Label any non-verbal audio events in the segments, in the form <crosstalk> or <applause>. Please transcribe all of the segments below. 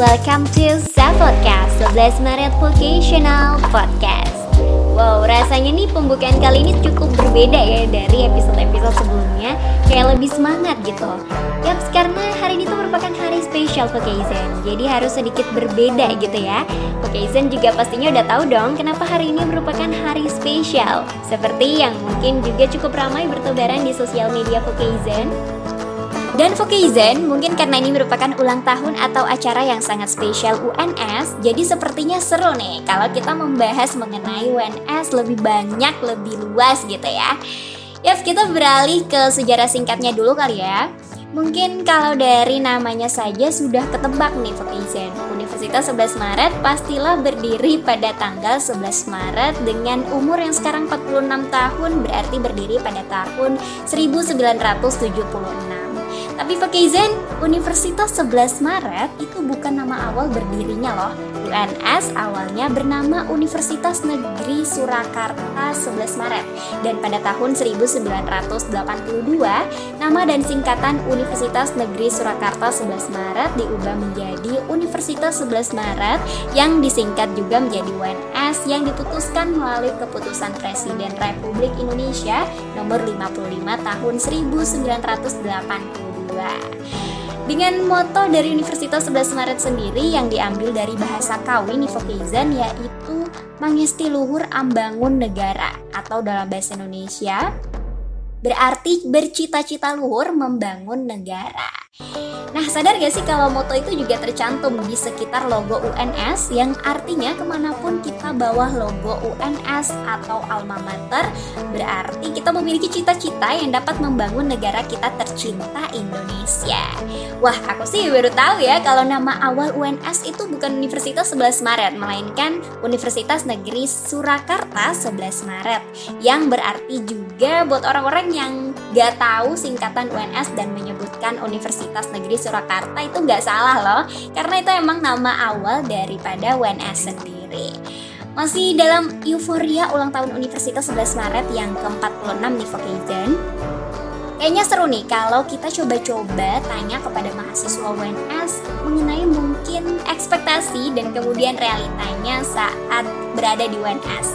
welcome to Podcast 11 Maret Vocational Podcast. Wow, rasanya nih pembukaan kali ini cukup berbeda ya dari episode-episode sebelumnya. Kayak lebih semangat gitu. Yap, karena hari ini tuh merupakan hari spesial Vokaizen Jadi harus sedikit berbeda gitu ya. Vokaizen juga pastinya udah tahu dong kenapa hari ini merupakan hari spesial. Seperti yang mungkin juga cukup ramai bertebaran di sosial media Vokaizen dan Vokaizen mungkin karena ini merupakan ulang tahun atau acara yang sangat spesial UNS, jadi sepertinya seru nih kalau kita membahas mengenai UNS lebih banyak, lebih luas gitu ya. Yap, kita beralih ke sejarah singkatnya dulu kali ya. Mungkin kalau dari namanya saja sudah ketebak nih Vokaizen. Universitas 11 Maret pastilah berdiri pada tanggal 11 Maret dengan umur yang sekarang 46 tahun berarti berdiri pada tahun 1976. Tapi Fakaizen, Universitas 11 Maret itu bukan nama awal berdirinya loh. UNS awalnya bernama Universitas Negeri Surakarta 11 Maret dan pada tahun 1982 nama dan singkatan Universitas Negeri Surakarta 11 Maret diubah menjadi Universitas 11 Maret yang disingkat juga menjadi UNS yang diputuskan melalui keputusan Presiden Republik Indonesia nomor 55 tahun 1980 dengan moto dari Universitas 11 Maret sendiri yang diambil dari bahasa Kawi Nivokizan yaitu Mangesti Luhur Ambangun Negara atau dalam bahasa Indonesia berarti bercita-cita luhur membangun negara. Nah, sadar gak sih kalau moto itu juga tercantum di sekitar logo UNS yang artinya ke mana pun kita bawa logo UNS atau alma mater berarti kita memiliki cita-cita yang dapat membangun negara kita tercinta Indonesia. Wah, aku sih baru tahu ya kalau nama awal UNS itu bukan Universitas 11 Maret, melainkan Universitas Negeri Surakarta 11 Maret yang berarti juga buat orang-orang yang gak tahu singkatan UNS dan menyebutkan Universitas Negeri Surakarta itu nggak salah loh. Karena itu emang nama awal daripada UNS sendiri. Masih dalam euforia ulang tahun Universitas 11 Maret yang ke-46 nih Vocation Kayaknya seru nih kalau kita coba-coba tanya kepada mahasiswa UNS mengenai mungkin ekspektasi dan kemudian realitanya saat berada di UNS.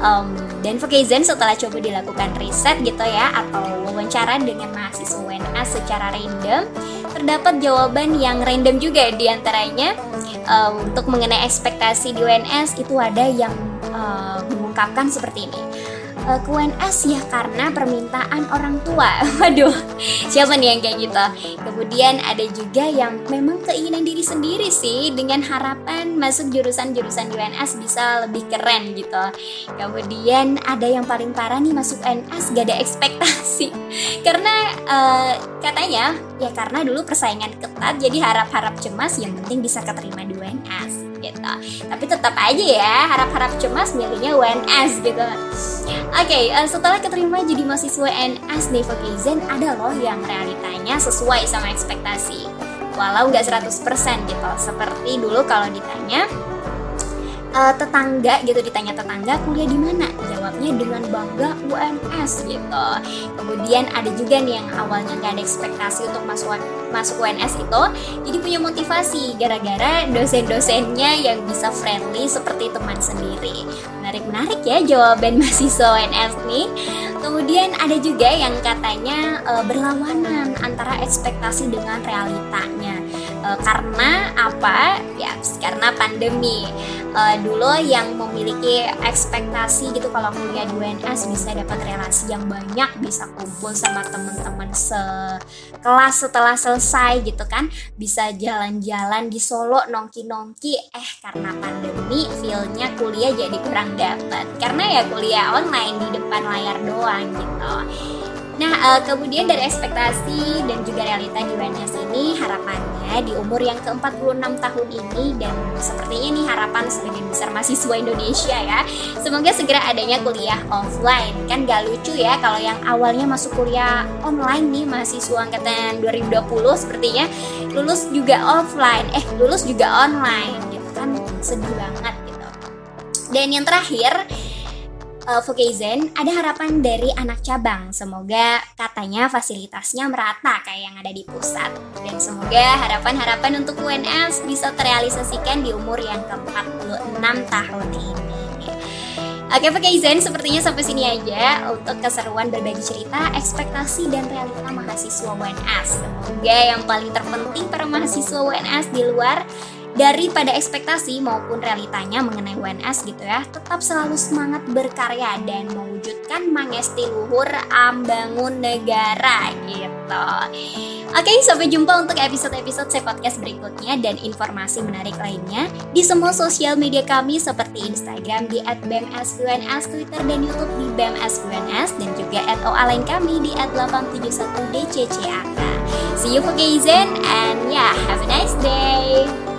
Um, dan Vocation setelah coba dilakukan riset gitu ya atau wawancara dengan mahasiswa UNS secara random, terdapat jawaban yang random juga di antaranya uh, untuk mengenai ekspektasi di UNS itu ada yang uh, mengungkapkan seperti ini uh, ya karena permintaan orang tua. <laughs> Waduh, siapa nih yang kayak gitu? Kemudian ada juga yang memang keinginan diri sendiri sih dengan harapan masuk jurusan-jurusan UNS bisa lebih keren gitu. Kemudian ada yang paling parah nih masuk UNS gak ada ekspektasi <laughs> karena uh, katanya ya karena dulu persaingan ketat jadi harap-harap cemas yang penting bisa keterima di UNS tapi tetap aja ya harap-harap cemas milihnya UNS gitu. Oke okay, eh, setelah keterima jadi mahasiswa UNS nih Vocation ada loh yang realitanya sesuai sama ekspektasi. Walau nggak 100% gitu seperti dulu kalau ditanya uh, tetangga gitu ditanya tetangga kuliah di mana? Jawabnya dengan bangga UNS gitu. Kemudian ada juga nih yang awalnya nggak ada ekspektasi untuk masuk masuk UNS itu jadi punya motivasi gara-gara dosen-dosennya yang bisa friendly seperti teman sendiri. Menarik-menarik ya jawaban <laughs> mahasiswa UNS nih. Kemudian ada juga yang katanya uh, berlawanan antara ekspektasi dengan realitanya uh, karena apa? Ya karena pandemi. Uh, dulu yang memiliki ekspektasi gitu kalau kuliah di UNS bisa dapat relasi yang banyak bisa kumpul sama teman-teman sekelas setelah selesai gitu kan. Bisa jalan-jalan di Solo nongki-nongki. Eh karena pandemi feelnya kuliah jadi kurang dapat karena ya kuliah online di depan layar doang gitu Nah, uh, kemudian dari ekspektasi dan juga realita di UNS ini harapannya di umur yang ke-46 tahun ini dan sepertinya ini harapan sebagian besar mahasiswa Indonesia ya. Semoga segera adanya kuliah offline. Kan gak lucu ya kalau yang awalnya masuk kuliah online nih mahasiswa angkatan 2020 sepertinya lulus juga offline, eh lulus juga online gitu kan sedih banget gitu. Dan yang terakhir uh, Vokaizen ada harapan dari anak cabang. Semoga katanya fasilitasnya merata kayak yang ada di pusat. Dan semoga harapan-harapan untuk UNS bisa terrealisasikan di umur yang ke-46 tahun ini. Oke izin sepertinya sampai sini aja untuk keseruan berbagi cerita, ekspektasi dan realita mahasiswa UNS. Semoga yang paling terpenting para mahasiswa UNS di luar daripada ekspektasi maupun realitanya mengenai UNS gitu ya tetap selalu semangat berkarya dan mewujudkan mangesti luhur ambangun negara gitu. Oke sampai jumpa untuk episode-episode saya podcast berikutnya dan informasi menarik lainnya di semua sosial media kami seperti Instagram di @bmsUNS, Twitter dan YouTube di bmsUNS dan juga @oa lain kami di @871dccat see you for Gazen and yeah have a nice day